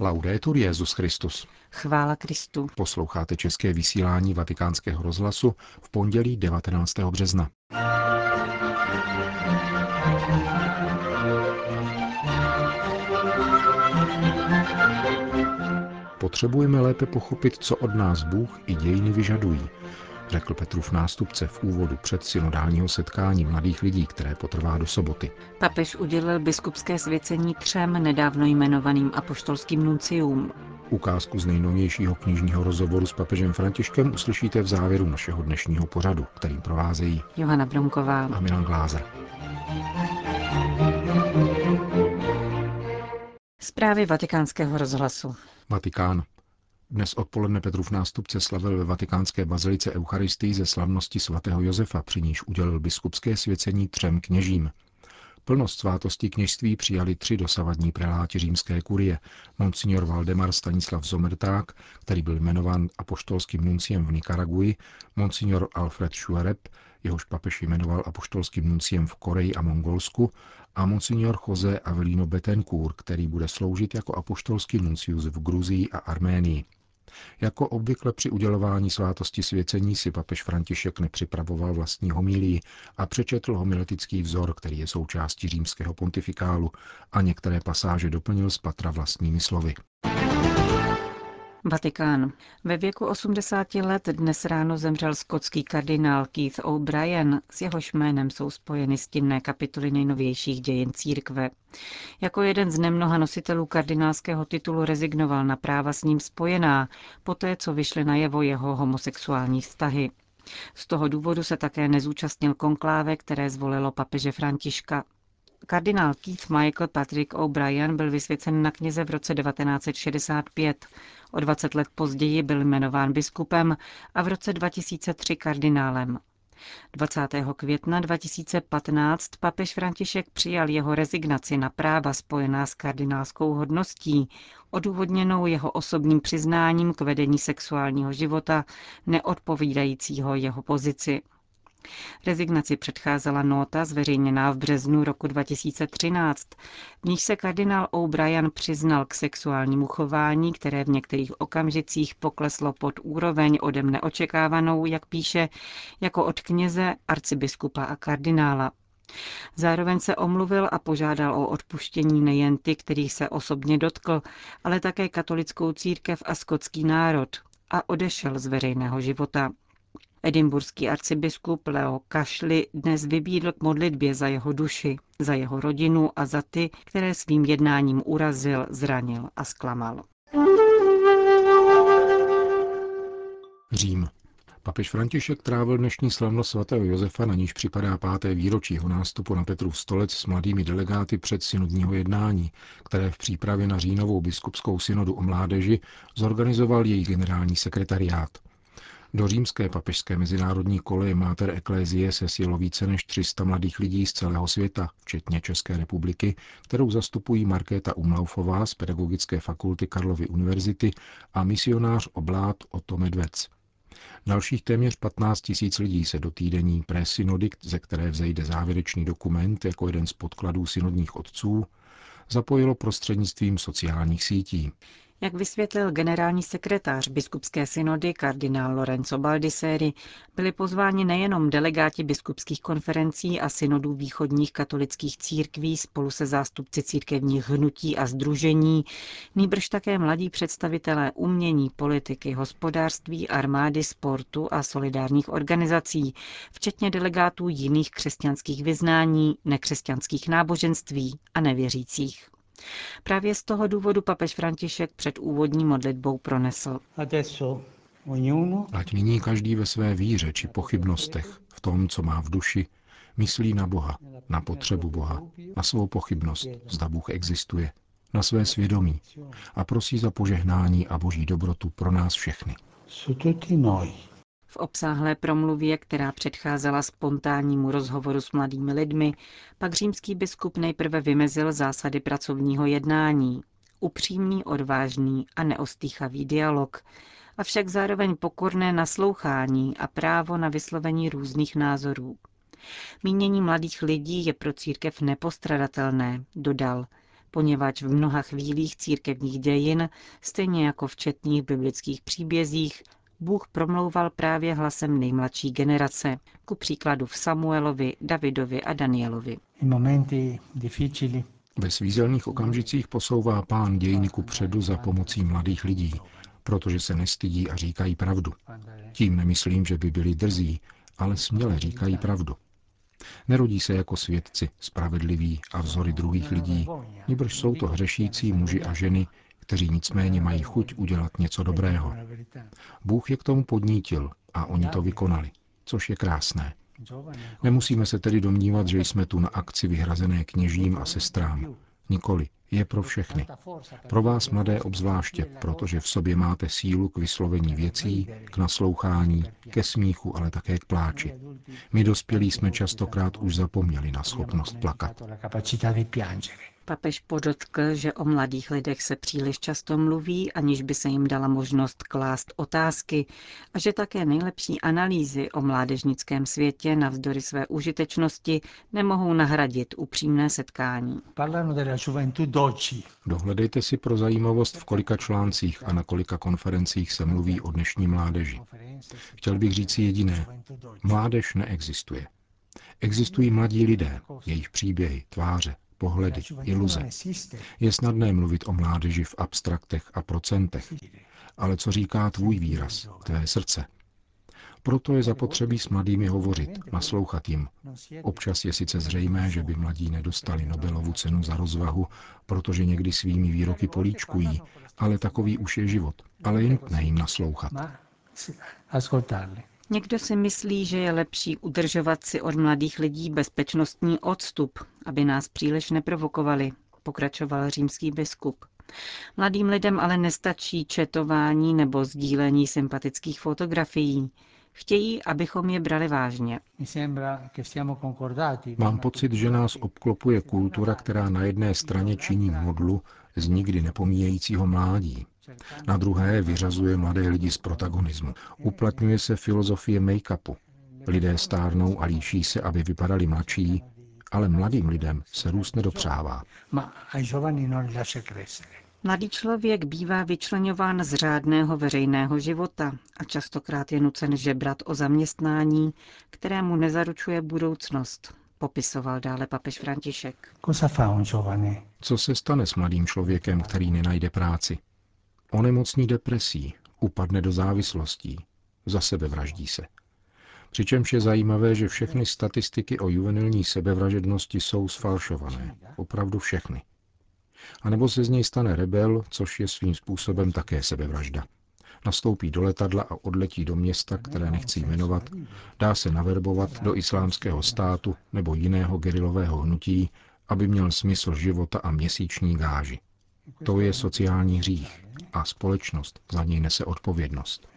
Laudetur Jezus Christus. Chvála Kristu. Posloucháte české vysílání Vatikánského rozhlasu v pondělí 19. března. Potřebujeme lépe pochopit, co od nás Bůh i dějiny vyžadují, řekl Petrův nástupce v úvodu před synodálního setkání mladých lidí, které potrvá do soboty. Papež udělil biskupské svěcení třem nedávno jmenovaným apoštolským nunciům. Ukázku z nejnovějšího knižního rozhovoru s papežem Františkem uslyšíte v závěru našeho dnešního pořadu, kterým provázejí Johana Bromková a Milan Glázer. Zprávy vatikánského rozhlasu. Vatikán. Dnes odpoledne Petrův nástupce slavil ve vatikánské bazilice Eucharistii ze slavnosti svatého Josefa, při níž udělil biskupské svěcení třem kněžím. Plnost svátosti kněžství přijali tři dosavadní preláti římské kurie, monsignor Valdemar Stanislav Zomerták, který byl jmenován apoštolským nunciem v Nikaraguji, monsignor Alfred Schuereb, jehož papež jmenoval apoštolským nunciem v Koreji a Mongolsku, a monsignor Jose Avelino Betancourt, který bude sloužit jako apoštolský nuncius v Gruzii a Arménii. Jako obvykle při udělování svátosti svěcení si papež František nepřipravoval vlastní homilii a přečetl homiletický vzor, který je součástí římského pontifikálu a některé pasáže doplnil z patra vlastními slovy. Vatikán. Ve věku 80 let dnes ráno zemřel skotský kardinál Keith O'Brien, s jehož jménem jsou spojeny stinné kapitoly nejnovějších dějin církve. Jako jeden z nemnoha nositelů kardinálského titulu rezignoval na práva s ním spojená, poté co vyšly najevo jeho homosexuální vztahy. Z toho důvodu se také nezúčastnil konkláve, které zvolilo papeže Františka. Kardinál Keith Michael Patrick O'Brien byl vysvěcen na kněze v roce 1965. O 20 let později byl jmenován biskupem a v roce 2003 kardinálem. 20. května 2015 papež František přijal jeho rezignaci na práva spojená s kardinálskou hodností, odůvodněnou jeho osobním přiznáním k vedení sexuálního života, neodpovídajícího jeho pozici. Rezignaci předcházela nota zveřejněná v březnu roku 2013, v níž se kardinál O'Brien přiznal k sexuálnímu chování, které v některých okamžicích pokleslo pod úroveň ode mne očekávanou, jak píše, jako od kněze, arcibiskupa a kardinála. Zároveň se omluvil a požádal o odpuštění nejen ty, kterých se osobně dotkl, ale také katolickou církev a skotský národ a odešel z veřejného života. Edimburský arcibiskup Leo Kašli dnes vybídl k modlitbě za jeho duši, za jeho rodinu a za ty, které svým jednáním urazil, zranil a zklamal. Řím. Papež František trávil dnešní slavnost svatého Josefa, na níž připadá páté výročí jeho nástupu na Petrův stolec s mladými delegáty před synodního jednání, které v přípravě na říjnovou biskupskou synodu o mládeži zorganizoval její generální sekretariát. Do římské papežské mezinárodní koleje Mater Ecclesiae se sjelo více než 300 mladých lidí z celého světa, včetně České republiky, kterou zastupují Markéta Umlaufová z Pedagogické fakulty Karlovy univerzity a misionář oblát Otto Medvec. Dalších téměř 15 tisíc lidí se do týdení presynody, ze které vzejde závěrečný dokument jako jeden z podkladů synodních otců, zapojilo prostřednictvím sociálních sítí. Jak vysvětlil generální sekretář biskupské synody kardinál Lorenzo Baldisseri, byli pozváni nejenom delegáti biskupských konferencí a synodů východních katolických církví spolu se zástupci církevních hnutí a združení, nýbrž také mladí představitelé umění, politiky, hospodářství, armády, sportu a solidárních organizací, včetně delegátů jiných křesťanských vyznání, nekřesťanských náboženství a nevěřících. Právě z toho důvodu papež František před úvodní modlitbou pronesl. Ať nyní každý ve své víře či pochybnostech, v tom, co má v duši, myslí na Boha, na potřebu Boha, na svou pochybnost, zda Bůh existuje, na své svědomí a prosí za požehnání a boží dobrotu pro nás všechny. V obsáhlé promluvě, která předcházela spontánnímu rozhovoru s mladými lidmi, pak římský biskup nejprve vymezil zásady pracovního jednání. Upřímný, odvážný a neostýchavý dialog, avšak zároveň pokorné naslouchání a právo na vyslovení různých názorů. Mínění mladých lidí je pro církev nepostradatelné, dodal. poněvadž v mnoha chvílích církevních dějin, stejně jako v četných biblických příbězích, Bůh promlouval právě hlasem nejmladší generace, ku příkladu v Samuelovi, Davidovi a Danielovi. Ve svízelných okamžicích posouvá pán dějiny ku předu za pomocí mladých lidí, protože se nestydí a říkají pravdu. Tím nemyslím, že by byli drzí, ale směle říkají pravdu. Nerodí se jako svědci, spravedliví a vzory druhých lidí, nebož jsou to hřešící muži a ženy, kteří nicméně mají chuť udělat něco dobrého. Bůh je k tomu podnítil a oni to vykonali, což je krásné. Nemusíme se tedy domnívat, že jsme tu na akci vyhrazené kněžím a sestrám. Nikoli, je pro všechny. Pro vás mladé obzvláště, protože v sobě máte sílu k vyslovení věcí, k naslouchání, ke smíchu, ale také k pláči. My dospělí jsme častokrát už zapomněli na schopnost plakat. Papež podotkl, že o mladých lidech se příliš často mluví, aniž by se jim dala možnost klást otázky a že také nejlepší analýzy o mládežnickém světě navzdory své užitečnosti nemohou nahradit upřímné setkání. Dohledejte si pro zajímavost, v kolika článcích a na kolika konferencích se mluví o dnešní mládeži. Chtěl bych říct jediné. Mládež neexistuje. Existují mladí lidé, jejich příběhy, tváře, pohledy, iluze. Je snadné mluvit o mládeži v abstraktech a procentech, ale co říká tvůj výraz, tvé srdce? Proto je zapotřebí s mladými hovořit, naslouchat jim. Občas je sice zřejmé, že by mladí nedostali Nobelovu cenu za rozvahu, protože někdy svými výroky políčkují, ale takový už je život. Ale je nutné jim naslouchat. Někdo si myslí, že je lepší udržovat si od mladých lidí bezpečnostní odstup, aby nás příliš neprovokovali, pokračoval římský biskup. Mladým lidem ale nestačí četování nebo sdílení sympatických fotografií. Chtějí, abychom je brali vážně. Mám pocit, že nás obklopuje kultura, která na jedné straně činí modlu z nikdy nepomíjejícího mládí. Na druhé vyřazuje mladé lidi z protagonismu. Uplatňuje se filozofie make-upu. Lidé stárnou a líší se, aby vypadali mladší, ale mladým lidem se růst nedopřává. Mladý člověk bývá vyčlenován z řádného veřejného života a častokrát je nucen žebrat o zaměstnání, kterému nezaručuje budoucnost, popisoval dále papež František. Co se stane s mladým člověkem, který nenajde práci? Onemocní depresí, upadne do závislostí, za sebe vraždí se. Přičemž je zajímavé, že všechny statistiky o juvenilní sebevražednosti jsou sfalšované. Opravdu všechny. A nebo se z něj stane rebel, což je svým způsobem také sebevražda. Nastoupí do letadla a odletí do města, které nechci jmenovat, dá se naverbovat do islámského státu nebo jiného gerilového hnutí, aby měl smysl života a měsíční gáži. To je sociální hřích a společnost za něj nese odpovědnost.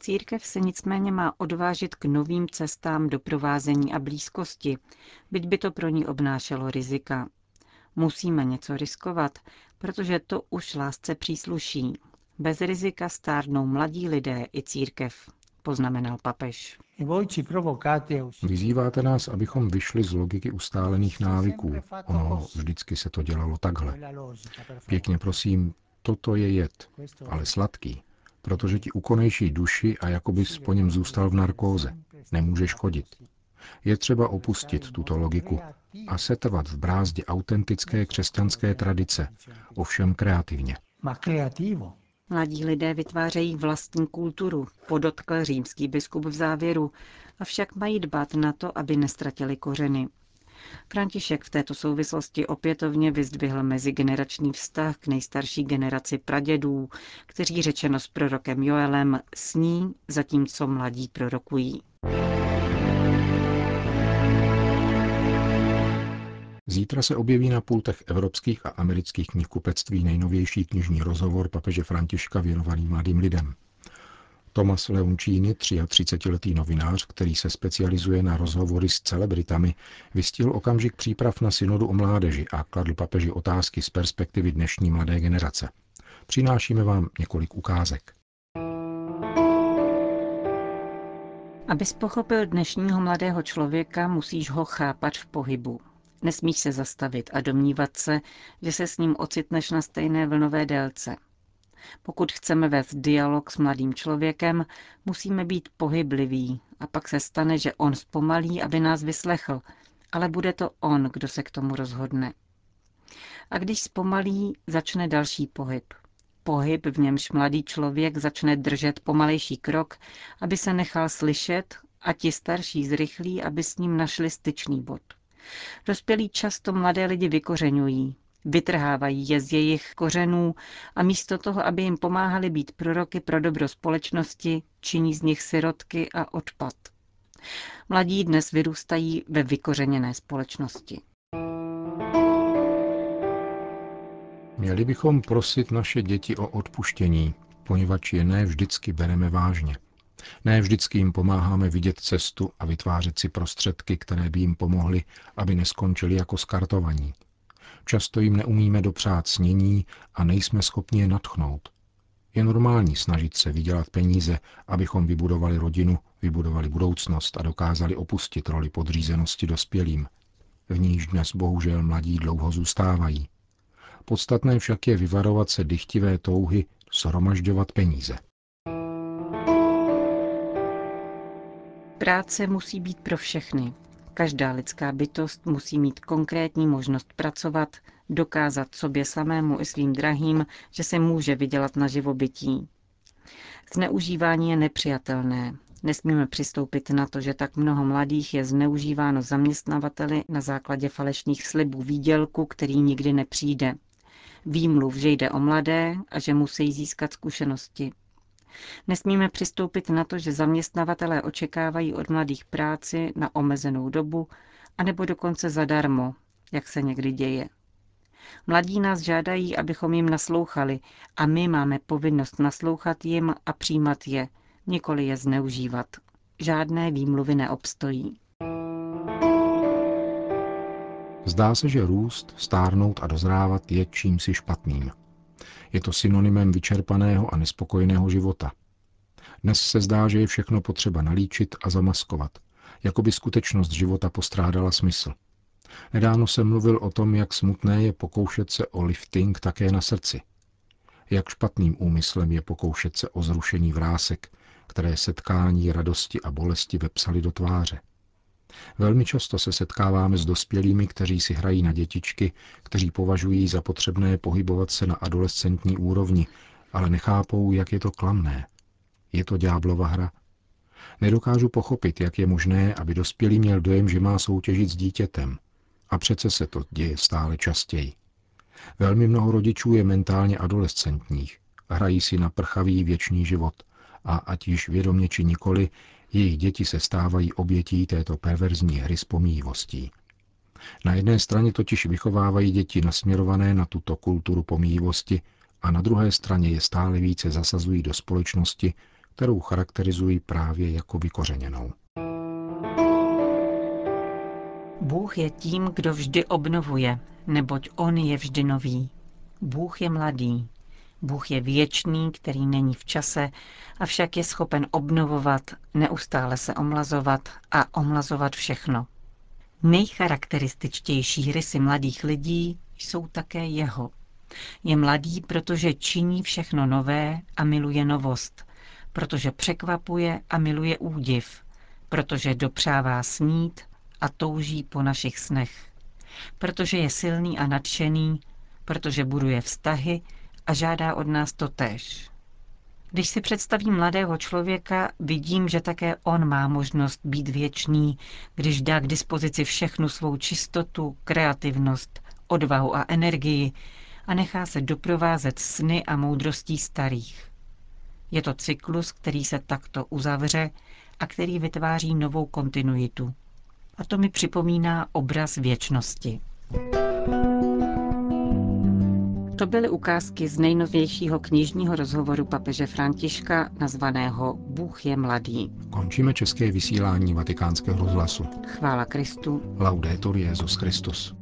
Církev se nicméně má odvážit k novým cestám doprovázení a blízkosti, byť by to pro ní obnášelo rizika. Musíme něco riskovat, protože to už lásce přísluší. Bez rizika stárnou mladí lidé i církev, poznamenal papež. Vyzýváte nás, abychom vyšli z logiky ustálených návyků. Ono vždycky se to dělalo takhle. Pěkně prosím, toto je jed, ale sladký, protože ti ukonejší duši a jako bys po něm zůstal v narkóze. Nemůže škodit. Je třeba opustit tuto logiku a setrvat v brázdě autentické křesťanské tradice, ovšem kreativně. Mladí lidé vytvářejí vlastní kulturu, podotkl římský biskup v závěru, avšak mají dbat na to, aby nestratili kořeny. František v této souvislosti opětovně vyzdvihl mezigenerační vztah k nejstarší generaci pradědů, kteří řečeno s prorokem Joelem sní, zatímco mladí prorokují. Zítra se objeví na pultech evropských a amerických knihkupectví nejnovější knižní rozhovor papeže Františka věnovaný mladým lidem. Tomas Leoncini, 33-letý novinář, který se specializuje na rozhovory s celebritami, vystihl okamžik příprav na synodu o mládeži a kladl papeži otázky z perspektivy dnešní mladé generace. Přinášíme vám několik ukázek. Abys pochopil dnešního mladého člověka, musíš ho chápat v pohybu. Nesmíš se zastavit a domnívat se, že se s ním ocitneš na stejné vlnové délce. Pokud chceme vést dialog s mladým člověkem, musíme být pohybliví a pak se stane, že on zpomalí, aby nás vyslechl, ale bude to on, kdo se k tomu rozhodne. A když zpomalí, začne další pohyb. Pohyb, v němž mladý člověk začne držet pomalejší krok, aby se nechal slyšet a ti starší zrychlí, aby s ním našli styčný bod. Dospělí často mladé lidi vykořenují, vytrhávají je z jejich kořenů a místo toho, aby jim pomáhali být proroky pro dobro společnosti, činí z nich sirotky a odpad. Mladí dnes vyrůstají ve vykořeněné společnosti. Měli bychom prosit naše děti o odpuštění, poněvadž je ne vždycky bereme vážně. Ne vždycky jim pomáháme vidět cestu a vytvářet si prostředky, které by jim pomohly, aby neskončili jako skartovaní. Často jim neumíme dopřát snění a nejsme schopni je natchnout. Je normální snažit se vydělat peníze, abychom vybudovali rodinu, vybudovali budoucnost a dokázali opustit roli podřízenosti dospělým. V níž dnes bohužel mladí dlouho zůstávají. Podstatné však je vyvarovat se dychtivé touhy shromažďovat peníze. Práce musí být pro všechny. Každá lidská bytost musí mít konkrétní možnost pracovat, dokázat sobě samému i svým drahým, že se může vydělat na živobytí. Zneužívání je nepřijatelné. Nesmíme přistoupit na to, že tak mnoho mladých je zneužíváno zaměstnavateli na základě falešných slibů výdělku, který nikdy nepřijde. Výmluv, že jde o mladé a že musí získat zkušenosti. Nesmíme přistoupit na to, že zaměstnavatelé očekávají od mladých práci na omezenou dobu, anebo dokonce zadarmo, jak se někdy děje. Mladí nás žádají, abychom jim naslouchali a my máme povinnost naslouchat jim a přijímat je, nikoli je zneužívat. Žádné výmluvy neobstojí. Zdá se, že růst, stárnout a dozrávat je čím si špatným. Je to synonymem vyčerpaného a nespokojeného života. Dnes se zdá, že je všechno potřeba nalíčit a zamaskovat, jako by skutečnost života postrádala smysl. Nedávno jsem mluvil o tom, jak smutné je pokoušet se o lifting také na srdci. Jak špatným úmyslem je pokoušet se o zrušení vrásek, které setkání radosti a bolesti vepsali do tváře. Velmi často se setkáváme s dospělými, kteří si hrají na dětičky, kteří považují za potřebné pohybovat se na adolescentní úrovni, ale nechápou, jak je to klamné. Je to ďáblova hra. Nedokážu pochopit, jak je možné, aby dospělý měl dojem, že má soutěžit s dítětem. A přece se to děje stále častěji. Velmi mnoho rodičů je mentálně adolescentních. Hrají si na prchavý věčný život. A ať již vědomě či nikoli, jejich děti se stávají obětí této perverzní hry s pomíjivostí. Na jedné straně totiž vychovávají děti nasměrované na tuto kulturu pomíjivosti a na druhé straně je stále více zasazují do společnosti, kterou charakterizují právě jako vykořeněnou. Bůh je tím, kdo vždy obnovuje, neboť On je vždy nový. Bůh je mladý, Bůh je věčný, který není v čase, avšak je schopen obnovovat, neustále se omlazovat a omlazovat všechno. Nejcharakterističtější rysy mladých lidí jsou také jeho. Je mladý, protože činí všechno nové a miluje novost, protože překvapuje a miluje údiv, protože dopřává snít a touží po našich snech, protože je silný a nadšený, protože buduje vztahy a žádá od nás to tež. Když si představím mladého člověka, vidím, že také on má možnost být věčný, když dá k dispozici všechnu svou čistotu, kreativnost, odvahu a energii a nechá se doprovázet sny a moudrostí starých. Je to cyklus, který se takto uzavře a který vytváří novou kontinuitu. A to mi připomíná obraz věčnosti. To byly ukázky z nejnovějšího knižního rozhovoru papeže Františka nazvaného Bůh je mladý. Končíme české vysílání vatikánského rozhlasu. Chvála Kristu. Laudetur Jezus Christus.